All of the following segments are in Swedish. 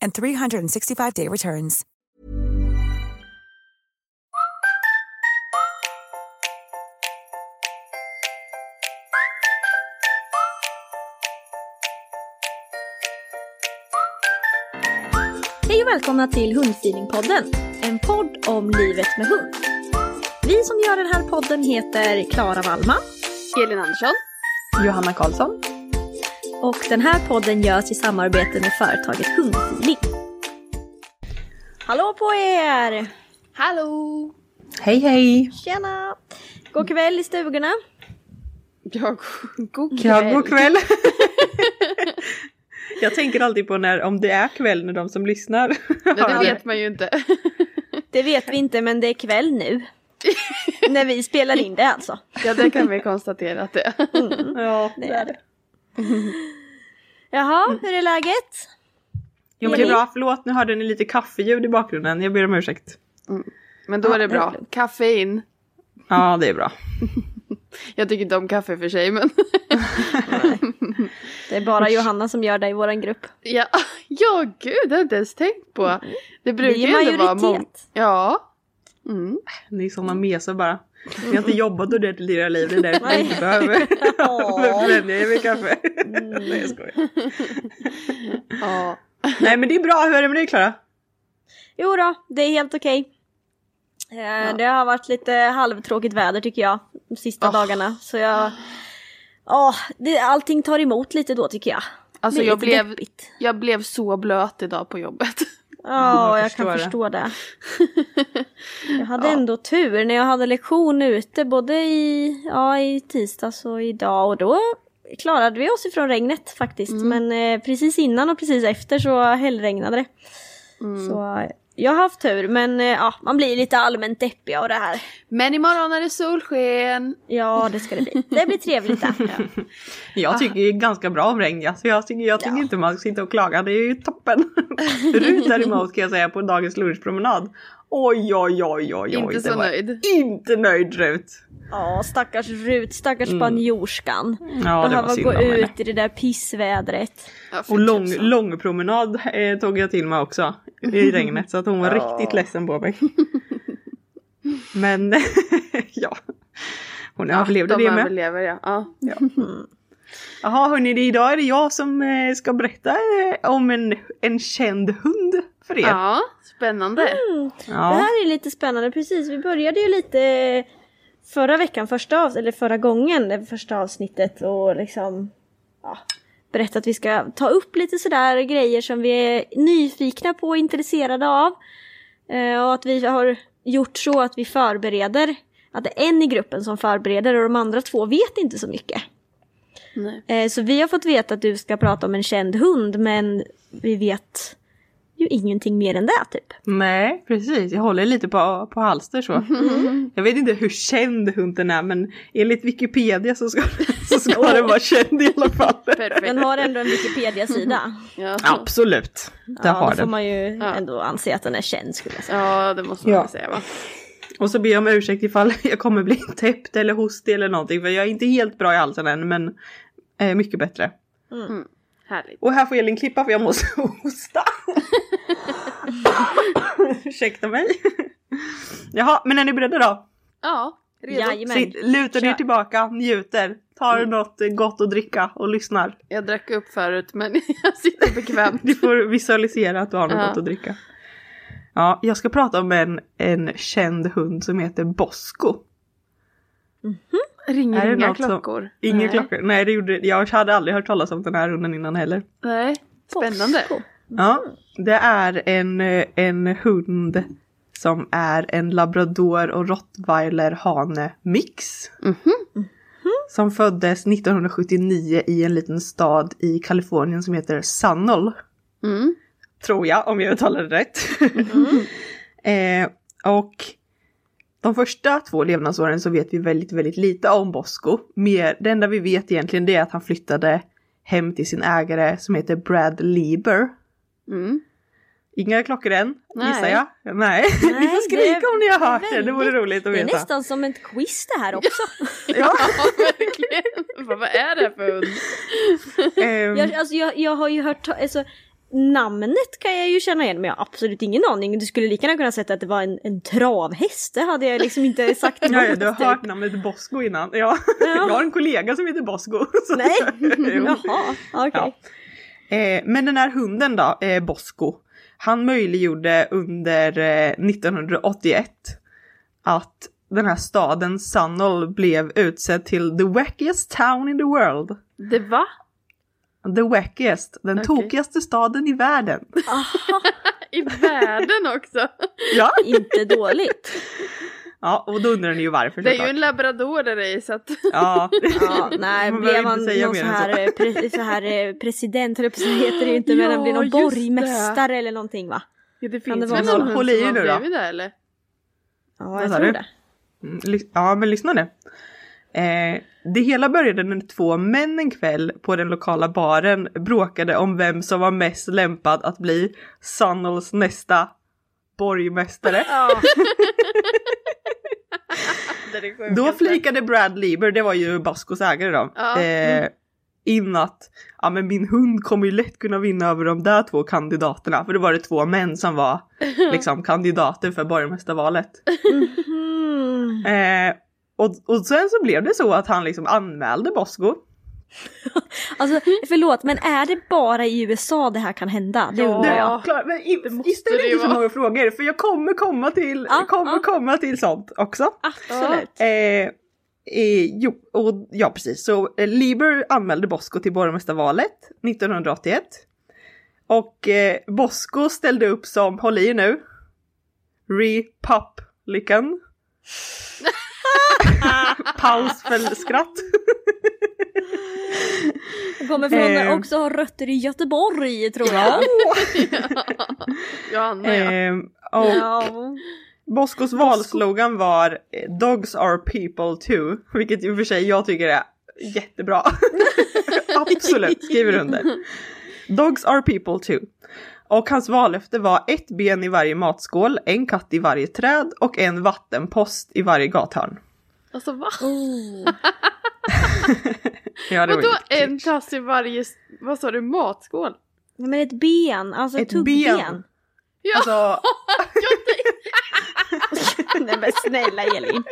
and 365-day returns. Hej och välkomna till Hundfeelingpodden, en podd om livet med hund. Vi som gör den här podden heter Klara Wallman Elin Andersson. Johanna Karlsson. Och den här podden görs i samarbete med företaget Hundfeeling. Hallå på er! Hallå! Hej hej! Tjena! God kväll i stugorna. Ja, god Ja, kväll. god kväll. Jag tänker alltid på när, om det är kväll när de som lyssnar Nej, det vet man ju inte. Det vet vi inte men det är kväll nu. När vi spelar in det alltså. Ja, det kan vi konstatera att det är. Ja, Det är det. Jaha, hur är läget? jo, men det är bra. Förlåt, nu hörde ni lite kaffeljud i bakgrunden. Jag ber om ursäkt. Men då Ja, är det bra. Kaffe in. Ja, det är bra. Jag tycker inte om kaffe för sig, men Det är bara Johanna som gör det i våran grupp. ja, ja gud, det har jag inte ens tänkt på. Det brukar ju ändå vara många. Ja. Mm. Ni är såna mesar bara. Ni har inte jobbat ordentligt i era liv. Det är därför Nej. inte behöver vänja er vid kaffe. Mm. Nej, jag skojar. ja. Nej, men det är bra. Hur är det med dig, Klara? Jo då, det är helt okej. Eh, Det har varit lite halvtråkigt väder tycker jag de sista Oh. dagarna. Så jag... Ja, det, allting tar emot lite då tycker jag. Alltså jag blev, deppigt. jag blev så blöt idag på jobbet. Ja, jag jag kan det. förstå det. Jag hade ändå tur när jag hade lektion ute både i, ja, i tisdags och idag och då klarade vi oss ifrån regnet faktiskt. Men eh, precis innan och precis efter så hällregnade det. Så eh, jag har haft tur men eh, ja, man blir lite allmänt deppig av det här. Men imorgon är det solsken. Ja, det ska det bli. Det blir trevligt det. Jag tycker ju ganska bra om regn. Alltså jag tycker, jag tycker inte man ska sitta och klaga. Det är ju toppen. Rut däremot kan jag säga på dagens lunchpromenad. Oj, oj, oj, oj, oj. Inte så nöjd. Inte nöjd Rut. Ja, stackars Rut, stackars spanjorskan. Ja, det Behöva gå ut i det där pissvädret. Ja, Och lång, tusan. lång promenad eh, tog jag till mig också i regnet så att hon var riktigt ledsen på mig. Men ja, hon överlevde De det med. överlever ja. ja. Jaha hörni, det- idag är det jag som eh, ska berätta eh, om en, en känd hund för er. Ja, spännande. Det Ja. här är lite spännande, precis. Vi började ju lite förra veckan, första av, eller förra gången, det första avsnittet och liksom ja, berätta att vi ska ta upp lite sådär grejer som vi är nyfikna på och intresserade av. Eh, och att vi har gjort så att vi förbereder, att det är en i gruppen som förbereder och de andra två vet inte så mycket. Nej. Eh, Så vi har fått veta att du ska prata om en känd hund men vi vet ju ingenting mer än det typ. Nej, precis. Jag håller lite på, på halster så. Jag vet inte hur känd hunden är men enligt Wikipedia så ska, så ska den vara känd i alla fall. Den har ändå en Wikipedia-sida. Ja. Absolut, det ja, har då får den. man ju Ja. ändå anse att den är känd skulle jag säga. ja, det måste man Ja. säga va? Och så ber jag om ursäkt ifall jag kommer bli täppt eller hostig eller någonting för jag är inte helt bra i halsen än men eh, mycket bättre. Härligt. Och här får Elin klippa för jag måste hosta. Ursäkta mig. Jaha, men är ni beredda då? Ja, redo. Jajamän. Sitt, lutar Kör. tillbaka, njuter, tar något eh, gott att dricka och lyssnar. Jag drack upp förut men jag sitter bekvämt. Du får visualisera att du har något Ja. gott att dricka. Ja, jag ska prata om en, en känd hund som heter Bosco. Ringer Är det inga något som- klockor? Ingen Nej. klocka. Nej, det gjorde jag hade aldrig hört talas om den här hunden innan heller. Nej, spännande. Bosco. Ja, det är en, en hund som är en labrador och rottweiler hane mix. Som föddes 1979 i en liten stad i Kalifornien som heter Sunol. Mm. Tror jag, om jag uttalar det rätt. eh, och de första två levnadsåren så vet vi väldigt, väldigt lite om Bosco. Mer, det enda vi vet egentligen det är att han flyttade hem till sin ägare som heter Brad Lieber. Mm. Inga klockor än, Nej. gissar jag. Nej, ni får skrika om ni har hört det, det vore väldigt- roligt att Det är veta. nästan som ett quiz det här också. Ja, Ja, verkligen. Vad är det för hund? ehm, Jag, alltså, jag, jag har ju hört, alltså, namnet kan jag ju känna igen men jag har absolut ingen aning. Du skulle lika gärna kunna säga att det var en, en travhäst. Det hade jag liksom inte sagt ja, ja, emot, du har hört namnet Bosco innan. Ja. Jag har en kollega som heter Bosco. så- Nej, jaha, okej. Ja. Eh, men den här hunden då, eh, Bosco, han möjliggjorde under eh, 1981 att den här staden Sunol blev utsedd till the wackiest town in the world. Det va? The wackiest, den Okej. tokigaste staden i världen. I världen också? Ja, Inte dåligt. ja och då undrar ni ju varför Det är ju en labrador där i så att... Ja, Ja, nej, Man blev säga någon så här, så. eh, pre, så här eh, president, eller så heter det ju inte, men Ja, han blir någon borgmästare eller någonting va? Ja, det Kan finns det vara väl någon hund som nu har då. blivit det eller? Ja, jag tror det. Mm, Ja, men lyssna nu. Eh, det hela började när två män en kväll på den lokala baren bråkade om vem som var mest lämpad att bli Sunnols nästa borgmästare. Ja. Då flikade Brad Lieber, det var ju Baskos ägare då, Ja. eh, in att ja, men min hund kommer ju lätt kunna vinna över de där två kandidaterna. För det var det två män som var liksom kandidater för borgmästarvalet. mm. Eh, och, och sen så blev det så att han liksom anmälde Bosko. Alltså förlåt, men är det bara i USA det här kan hända? Det Ja. undrar jag. Ja. Klar, men i, måste ställ det ju inte så många frågor för jag kommer komma till, Ja, kommer ja. komma till sånt också. Absolut. Eh, eh, jo, och, ja precis. Så eh, Lieber anmälde Bosko till borgmästarvalet 1981. Och eh, Bosko ställde upp som, håll i nu, Republican. Paus för skratt. Jag kommer från Eh. också har rötter i Göteborg tror jag. Ja, ja. Eh, och Ja. Boskos valslogan var eh, Dogs are people too, vilket i och för sig jag tycker är jättebra. Absolut, skriver under. Dogs are people too. Och hans vallöfte var ett ben i varje matskål, en katt i varje träd och en vattenpost i varje gathörn. Alltså va? Oh. Ja, Vadå en tass i varje, vad sa du, matskål? Men ett ben, alltså Ett tuggben. ben. Ja, Alltså, Nej men snälla Elin.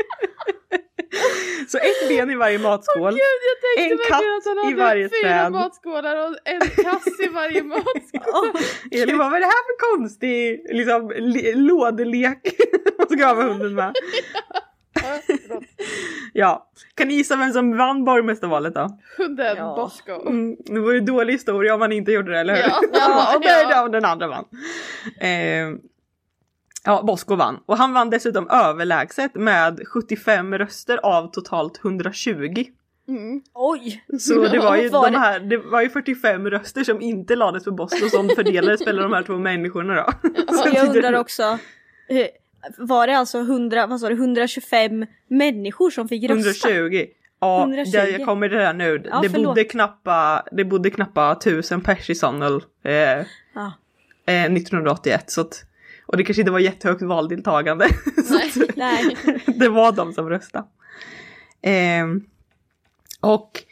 så ett ben i varje matskål. Gud, jag En tänkte katt verkligen att han i varje fyra träd. matskålar och en kass i varje matskål. Elin bara, vad är det här för konstig liksom, le- lådelek man ska ha med hunden med? Ja, kan ni gissa vem som vann borgmästarvalet då? Hunden Ja. Bosco. Mm, det var ju dålig historia om man inte gjorde det, eller hur? Ja, ja, ja. den andra vann. Eh, ja, Bosko vann. Och han vann dessutom överlägset med 75 röster av totalt 120. Mm. Oj! Så det var ju, Var de här, det var ju 45 röster som inte lades på Bosco som fördelades mellan de här två människorna då. Så Jag undrar också, eh, var det alltså 100, vad sa du, 125 människor som fick rösta? 120. Ja, 120. Jag, jag kommer till det här nu. Ja, det, förlåt. bodde knappa, det bodde knappa tusen pers i Sonnel eh, Ja. eh, 1981. Så att, och det kanske inte var jättehögt valdeltagande. att, Nej. det var de som röstade. Ehm, och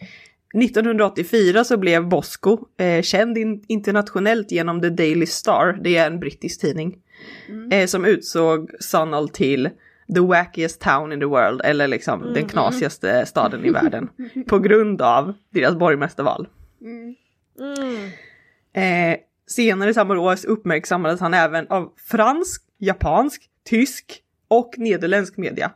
1984 så blev Bosco eh, känd in, internationellt genom The Daily Star, det är en brittisk tidning, eh, som utsåg Sunol till the wackiest town in the world, eller liksom den knasigaste staden i världen, på grund av deras borgmästarval. Mm. Eh, senare samma år uppmärksammades han även av fransk, japansk, tysk och nederländsk media.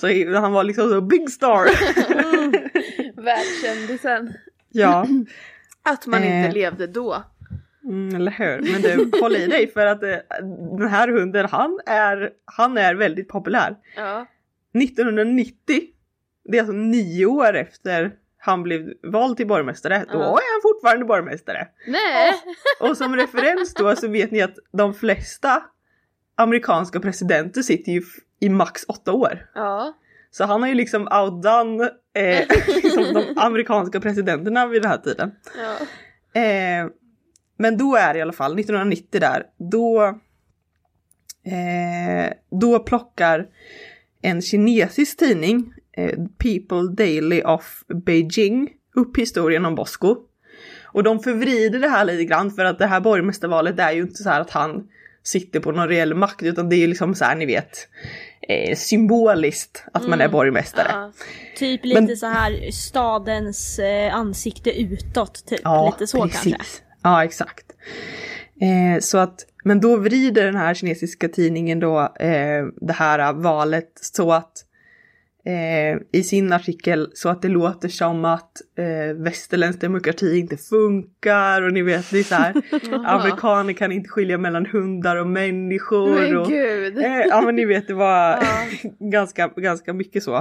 Så han var liksom så big star. Världskändisen. ja, Att man inte Eh. levde då. mm, eller hur. Men du, håll i dig för att eh, den här hunden, han är, han är väldigt populär. Ja. 1990, det är alltså nio år efter han blev vald till borgmästare, då Ja. är han fortfarande borgmästare. Nej! Och som referens då så vet ni att de flesta amerikanska presidenter sitter ju i max åtta år. Ja. Så han har ju liksom outdone eh, liksom de amerikanska presidenterna vid den här tiden. ja. Eh, men då är det i alla fall 1990 där, då, eh, då plockar en kinesisk tidning, People Daily of Beijing, upp historien om Bosco. Och de förvrider det här lite grann för att det här borgmästarvalet är ju inte så här att han sitter på någon reell makt utan det är ju liksom så här ni vet eh, symboliskt att man är borgmästare. Ja. Typ lite Men- så här stadens eh, ansikte utåt, typ. Ja, lite så precis. kanske. Ja, exakt. Eh, så att, men då vrider den här kinesiska tidningen då eh, det här valet så att eh, i sin artikel så att det låter som att eh, västerländsk demokrati inte funkar och ni vet det är så här amerikaner kan inte skilja mellan hundar och människor. Men och, gud. Eh, ja men ni vet det var ganska, ganska mycket så.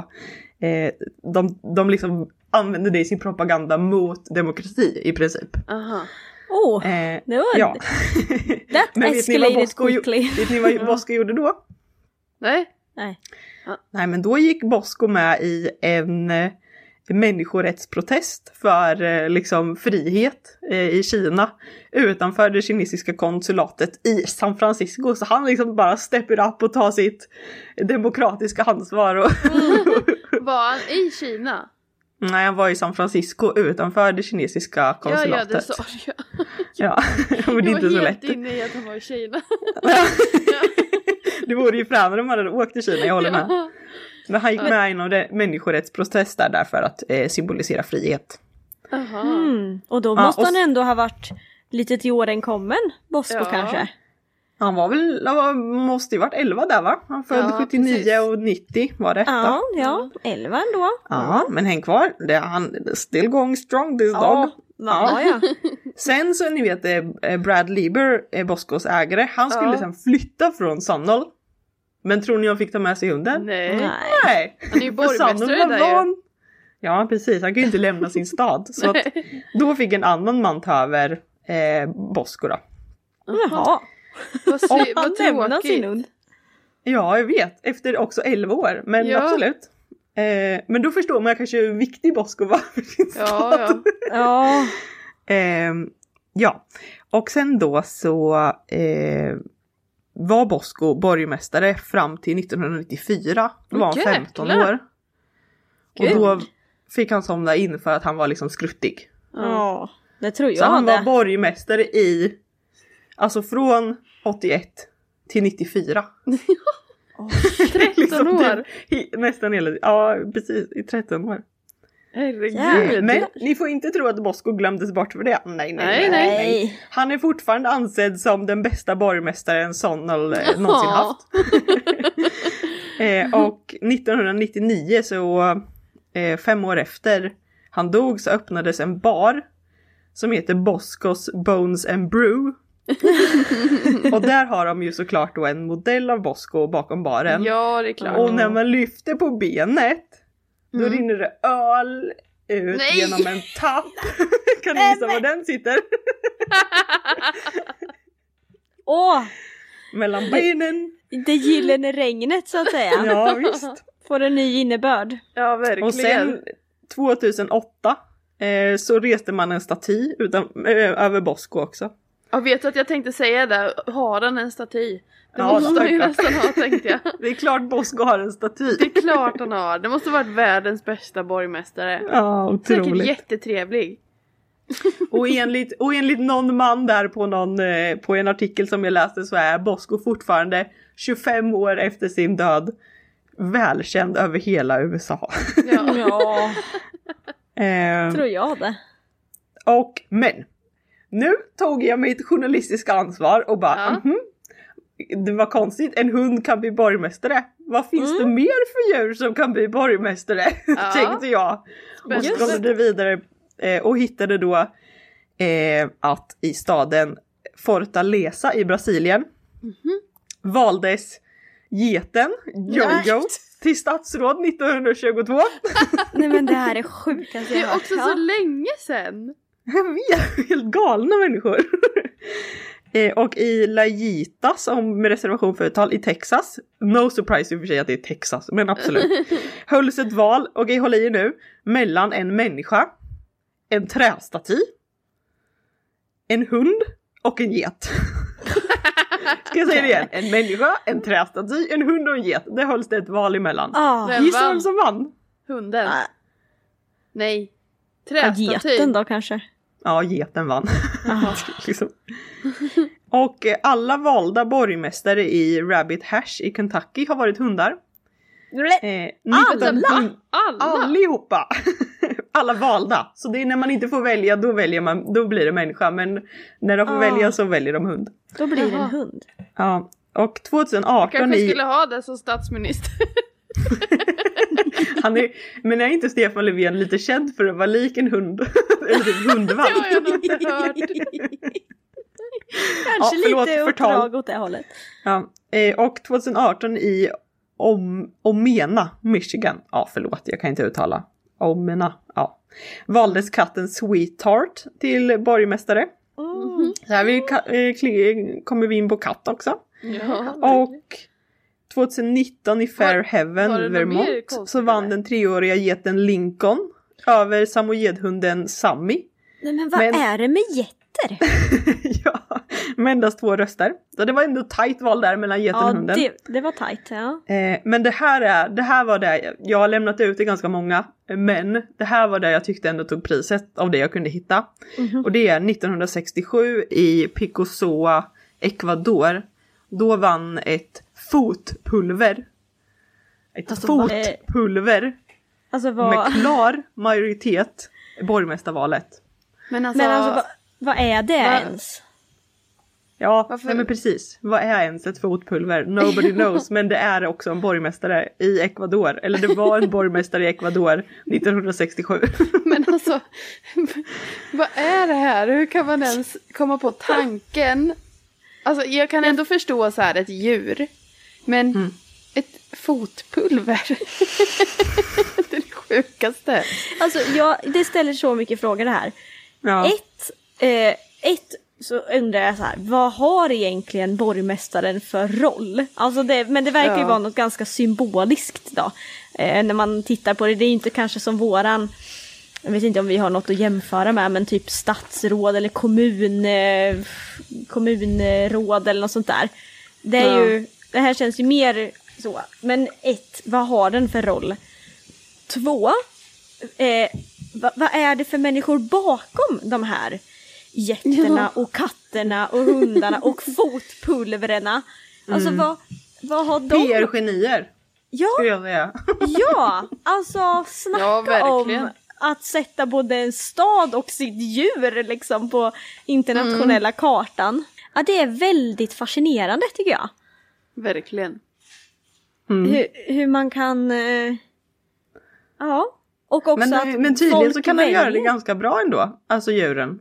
Eh, de, de liksom använde det i sin propaganda mot demokrati i princip. Aha. Oh, Eh, det var ja. that Men vet ni vad escalated quickly. vet ni vad Bosco gjorde då? Nej. Nej. Nej men då gick Bosco med i en eh, människorättsprotest för eh, liksom frihet eh, i Kina utanför det kinesiska konsulatet i San Francisco. Så han liksom bara stepper upp och tar sitt demokratiska ansvar. Och Var han i Kina? Nej, han var i San Francisco utanför det kinesiska Ja, konsulatet. ja, det sa du. Ja, men det är Jag inte var så helt lätt. inne i att han var i Kina. Det vore ju fränare om man hade åkt till Kina, jag håller med. Ja. Men han gick med i någon människorättsprotest där därför att eh, symbolisera frihet. Aha. Mm. Och då Ja, måste och han ändå ha varit lite till åren kommen, Bosco Ja. kanske. Han var väl, han var, måste ju varit 11 där va? Han född Ja, 79 precis. och 90 var det. Ja, Ja. ja, elva ändå. ja, men häng kvar. Det, han still going strong this dog. Ja, ja, ja. Sen så ni vet eh, Brad Lieber, eh, Boscos ägare, han skulle Ja. sen flytta från Sannol. Men tror ni han fick ta med sig hunden? Nej. Nej. Han är ju borgmästare där ju. van- Ja precis, han kan ju inte lämna sin stad. Så då fick en annan man ta över eh, Bosco då. Jaha. Vad, sy- Han vad lämnar sin hund. Ja, jag vet. Efter också 11 år. Men Ja. absolut. Eh, men då förstår man kanske hur viktig Bosco var för sin Ja, stad. ja. Ja. Ehm, ja, och sen då så eh, var Bosco borgmästare fram till 1994. Då var han Jäklar. 15 år. Och då fick han somna in för att han var liksom skruttig. ja, det tror Så jag han var borgmästare i, alltså från 81 till 94. 13 Liksom år. i- nästan hela, ja precis, i 13 år. Herregud. Men ni får inte tro att Bosco glömdes bort för det. Nej, nej, nej. Nej, nej. Nej. Han är fortfarande ansedd som den bästa borgmästaren Sonnel eh, någonsin Ja. haft. eh, och 1999 så, eh, fem år efter han dog så öppnades en bar som heter Boscos Bones and Brew. och där har de ju såklart då en modell av Bosco bakom baren. Ja, det är klart. Och när man lyfter på benet då Mm. rinner det öl ut Nej! genom en tapp. kan ni gissa var den sitter? Åh! Mellan benen. Det gyllene regnet så att säga. Ja visst. Får en ny innebörd. Ja, verkligen. Och sen 2008 eh, så reste man en staty utan, eh, över Bosko också. Jag vet att jag tänkte säga det, har han en staty? Det Ja, måste han ju nästan ha tänkte jag. Det är klart Bosko har en staty. Det är klart han har, det måste varit världens bästa borgmästare. Ja, Säkert otroligt. jättetrevlig. Och enligt, och enligt någon man där på, någon, eh, på en artikel som jag läste så är Bosko fortfarande 25 år efter sin död välkänd över hela USA. Ja. Ja, Eh, tror jag det. och men, nu tog jag mitt journalistiska ansvar och bara Ja. mhm, det var konstigt, en hund kan bli borgmästare. Vad finns det mer för djur som kan bli borgmästare? Ja. Tänkte jag. Och Spännande. scrollade vidare eh, och hittade då eh, att i staden Fortaleza i Brasilien Mhm. valdes geten Jojo till statsråd 1922. Nej men det här är sjukaste Det jag är hört. också så länge sedan. Jag vet, helt galna människor. Eh, och i La Gita, som med reservation för uttal, i Texas. No surprise i och för sig att det är Texas, men absolut. hölls ett val, okej håll i nu, mellan en människa, en trästaty, en hund och en get. Ska jag säga det igen? En människa, en trästaty, en hund och en get. Det hölls det ett val emellan. Ah, Gissa vem som vann? Hunden. Ah. Nej. ja, Trästaty. geten då kanske. Ja, geten vann. liksom. Och alla valda borgmästare i Rabbit Hash i Kentucky har varit hundar. Eh, Alla? 19 Alla? Allihopa! alla valda. Så det är när man inte får välja, då väljer man, då blir det människa. Men när de får Ah. välja så väljer de hund. Då blir det en hund. Ja. Och 2018 Kanske i... skulle ha det som statsminister. Han är, men är inte Stefan Löfven lite känd för att vara lik en hund? Eller typ Det hundvalp? har jag nog hört. Kanske Ja, förlåt, lite förtal. uppdrag åt det hållet. Ja, eh, och 2018 i Om, Omena, Michigan. Ja, förlåt, jag kan inte uttala. Omena, ja. Valdes katten Sweetheart till borgmästare. Mm. Så här vi, eh, kli- kommer vi in på katt också. Ja. Och 2019 i Fair Heaven, Vermont, så vann den treåriga geten Lincoln över samojedhunden Sammy. Nej men vad Men- är det med getter? ja, med endast två röster. Så det var ändå tajt val där mellan geten och Ja, hunden. det, det var tajt. Ja. Eh, men det här, är, det här var det, jag har lämnat ut det ganska många, men det här var det jag tyckte ändå tog priset av det jag kunde hitta. Och det är 1967 i Picosoa, Ecuador. Då vann ett fotpulver. Ett Alltså, fotpulver Alltså vad... med klar majoritet borgmästarvalet. Men alltså, Men alltså vad, vad är det Va- ens? Ja, Varför- nej men precis. Vad är ens ett fotpulver? Nobody knows. Men det är också en borgmästare i Ecuador. Eller det var en borgmästare i Ecuador 1967. men alltså, vad är det här? Hur kan man ens komma på tanken? Alltså jag kan ändå förstå så här ett djur, men Mm. ett fotpulver. det är det sjukaste. Alltså jag, det ställer så mycket frågor det här. Ja. Ett, eh, ett så undrar jag så här, vad har egentligen borgmästaren för roll? Alltså det, men det verkar ju Ja. vara något ganska symboliskt då. Eh, när man tittar på det, det är inte kanske som våran, jag vet inte om vi har något att jämföra med, men typ statsråd eller kommun, eh, kommunråd eller något sånt där. Det är Ja. ju, det här känns ju mer så. Men ett, vad har den för roll? Två, eh, vad, vad är det för människor bakom de här getterna och katterna och hundarna och fotpulvrarna? Alltså vad, vad har de... PR-genier Ja, skulle jag säga. ja, alltså snacka Ja, om att sätta både en stad och sitt djur liksom på internationella kartan. Ja, det är väldigt fascinerande tycker jag. Verkligen. Mm. Hur, hur man kan... Eh, ja. Och också Men, att men tydligen så kan de göra det ganska bra ändå. Alltså djuren.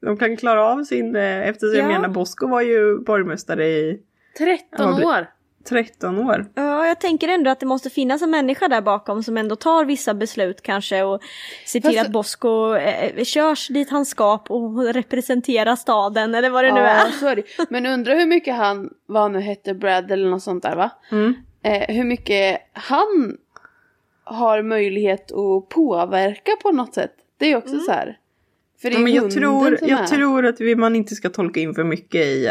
De kan klara av sin, eh, eftersom jag Ja. menar Bosko var ju borgmästare i 13 Ja, det- år. 13 år. Ja, jag tänker ändå att det måste finnas en människa där bakom som ändå tar vissa beslut kanske och ser till Fast- att Bosko eh, körs dit han ska och representerar staden eller vad det nu Ja, så är det. Men undrar hur mycket han, vad han nu hette, Brad eller något sånt där va? Mm. Eh, hur mycket han har möjlighet att påverka på något sätt. Det är också så här. För det är Ja, men jag tror, som jag är. tror att vi, man inte ska tolka in för mycket i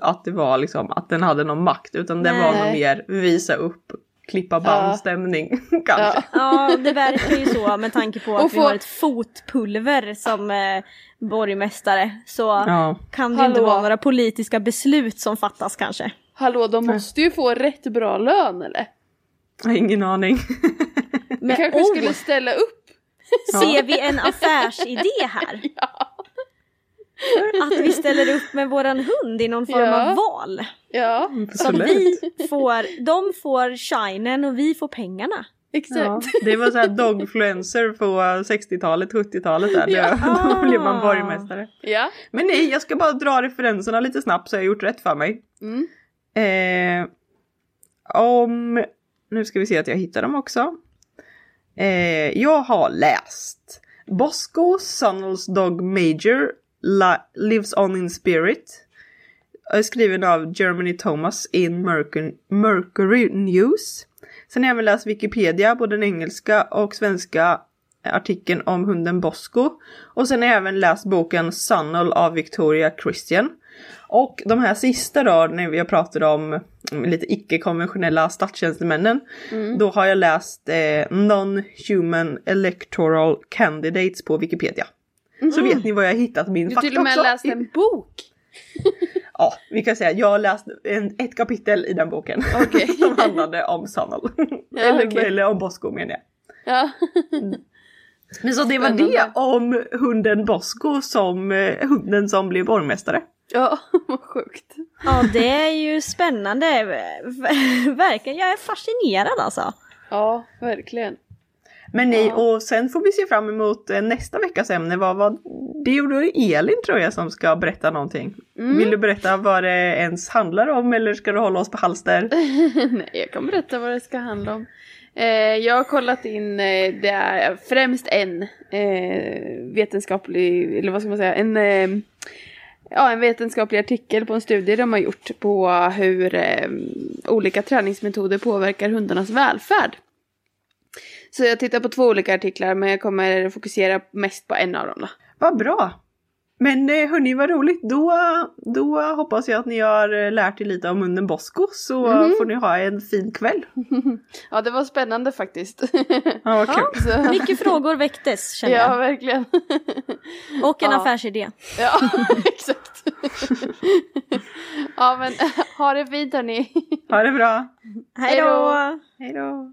att det var liksom att den hade någon makt utan det var nog Nej. mer visa upp, klippa bandstämning kanske. Ja. Ja, det verkar ju så med tanke på att Och vi få- har ett fotpulver som eh, borgmästare. Så Ja. kan det ju inte Hallå. vara några politiska beslut som fattas kanske. Hallå, de måste ju få rätt bra lön eller? Jag har ingen aning. Men kanske oh, skulle ställa upp. ser vi en affärsidé här? Att vi ställer upp med våran hund i någon form Ja. av val. Ja, Som Absolut. vi får, de får shinen och vi får pengarna. exakt. Ja, det var så här dogfluencer på 60-talet, 70-talet där. Ja. Då blev man borgmästare. Ja. Men nej, jag ska bara dra referenserna lite snabbt så jag har gjort rätt för mig. Mm. Eh, om... Nu ska vi se att jag hittar dem också. Eh, jag har läst Bosco Sunnels Dog Major La- Lives On In Spirit. Skriven av Germany Thomas in Mercury, Mercury News. Sen har jag även läst Wikipedia, både den engelska och svenska artikeln om hunden Bosco. Och sen har jag även läst boken Sunnel av Victoria Christian. Och de här sista då, när jag pratade om mm, lite icke-konventionella statstjänstemännen. Då har jag läst eh, Non-Human Electoral Candidates på Wikipedia. Så vet ni var jag hittat min Du har fakta till och med också. läst en bok. Ja, vi kan säga jag har läst en, ett kapitel i den boken. Okej. som handlade om Sunnel. Ja, eller, okej. eller om Bosco menar jag. Ja. Men så det var Spännande. det om hunden Bosco som eh, hunden som blev borgmästare. Ja, vad sjukt. Ja, det är ju spännande. Verkligen, jag är fascinerad alltså. Ja, verkligen. Men nej, Ja. och sen får vi se fram emot eh, nästa veckas ämne. Vad var det? är då Elin tror jag som ska berätta någonting. Mm. Vill du berätta vad det ens handlar om eller ska du hålla oss på halster? Nej, jag kan berätta vad det ska handla om. Eh, jag har kollat in, eh, det är främst en eh, vetenskaplig, eller vad ska man säga, en, eh, ja, en vetenskaplig artikel på en studie de har gjort på hur eh, olika träningsmetoder påverkar hundarnas välfärd. Så jag tittar på två olika artiklar men jag kommer fokusera mest på en av dem då. Vad bra! Men eh, hörni, vad roligt. Då, då hoppas jag att ni har eh, lärt er lite om hunden Bosco så Mhm. får ni ha en fin kväll. Ja, det var spännande faktiskt. Ja, vad kul. Så, Mycket frågor väcktes känner ja, jag. verkligen. Och en Ja. affärsidé. Ja, exakt. ja, men ha det fint hörni. Ha det bra! Hej då! Hej då!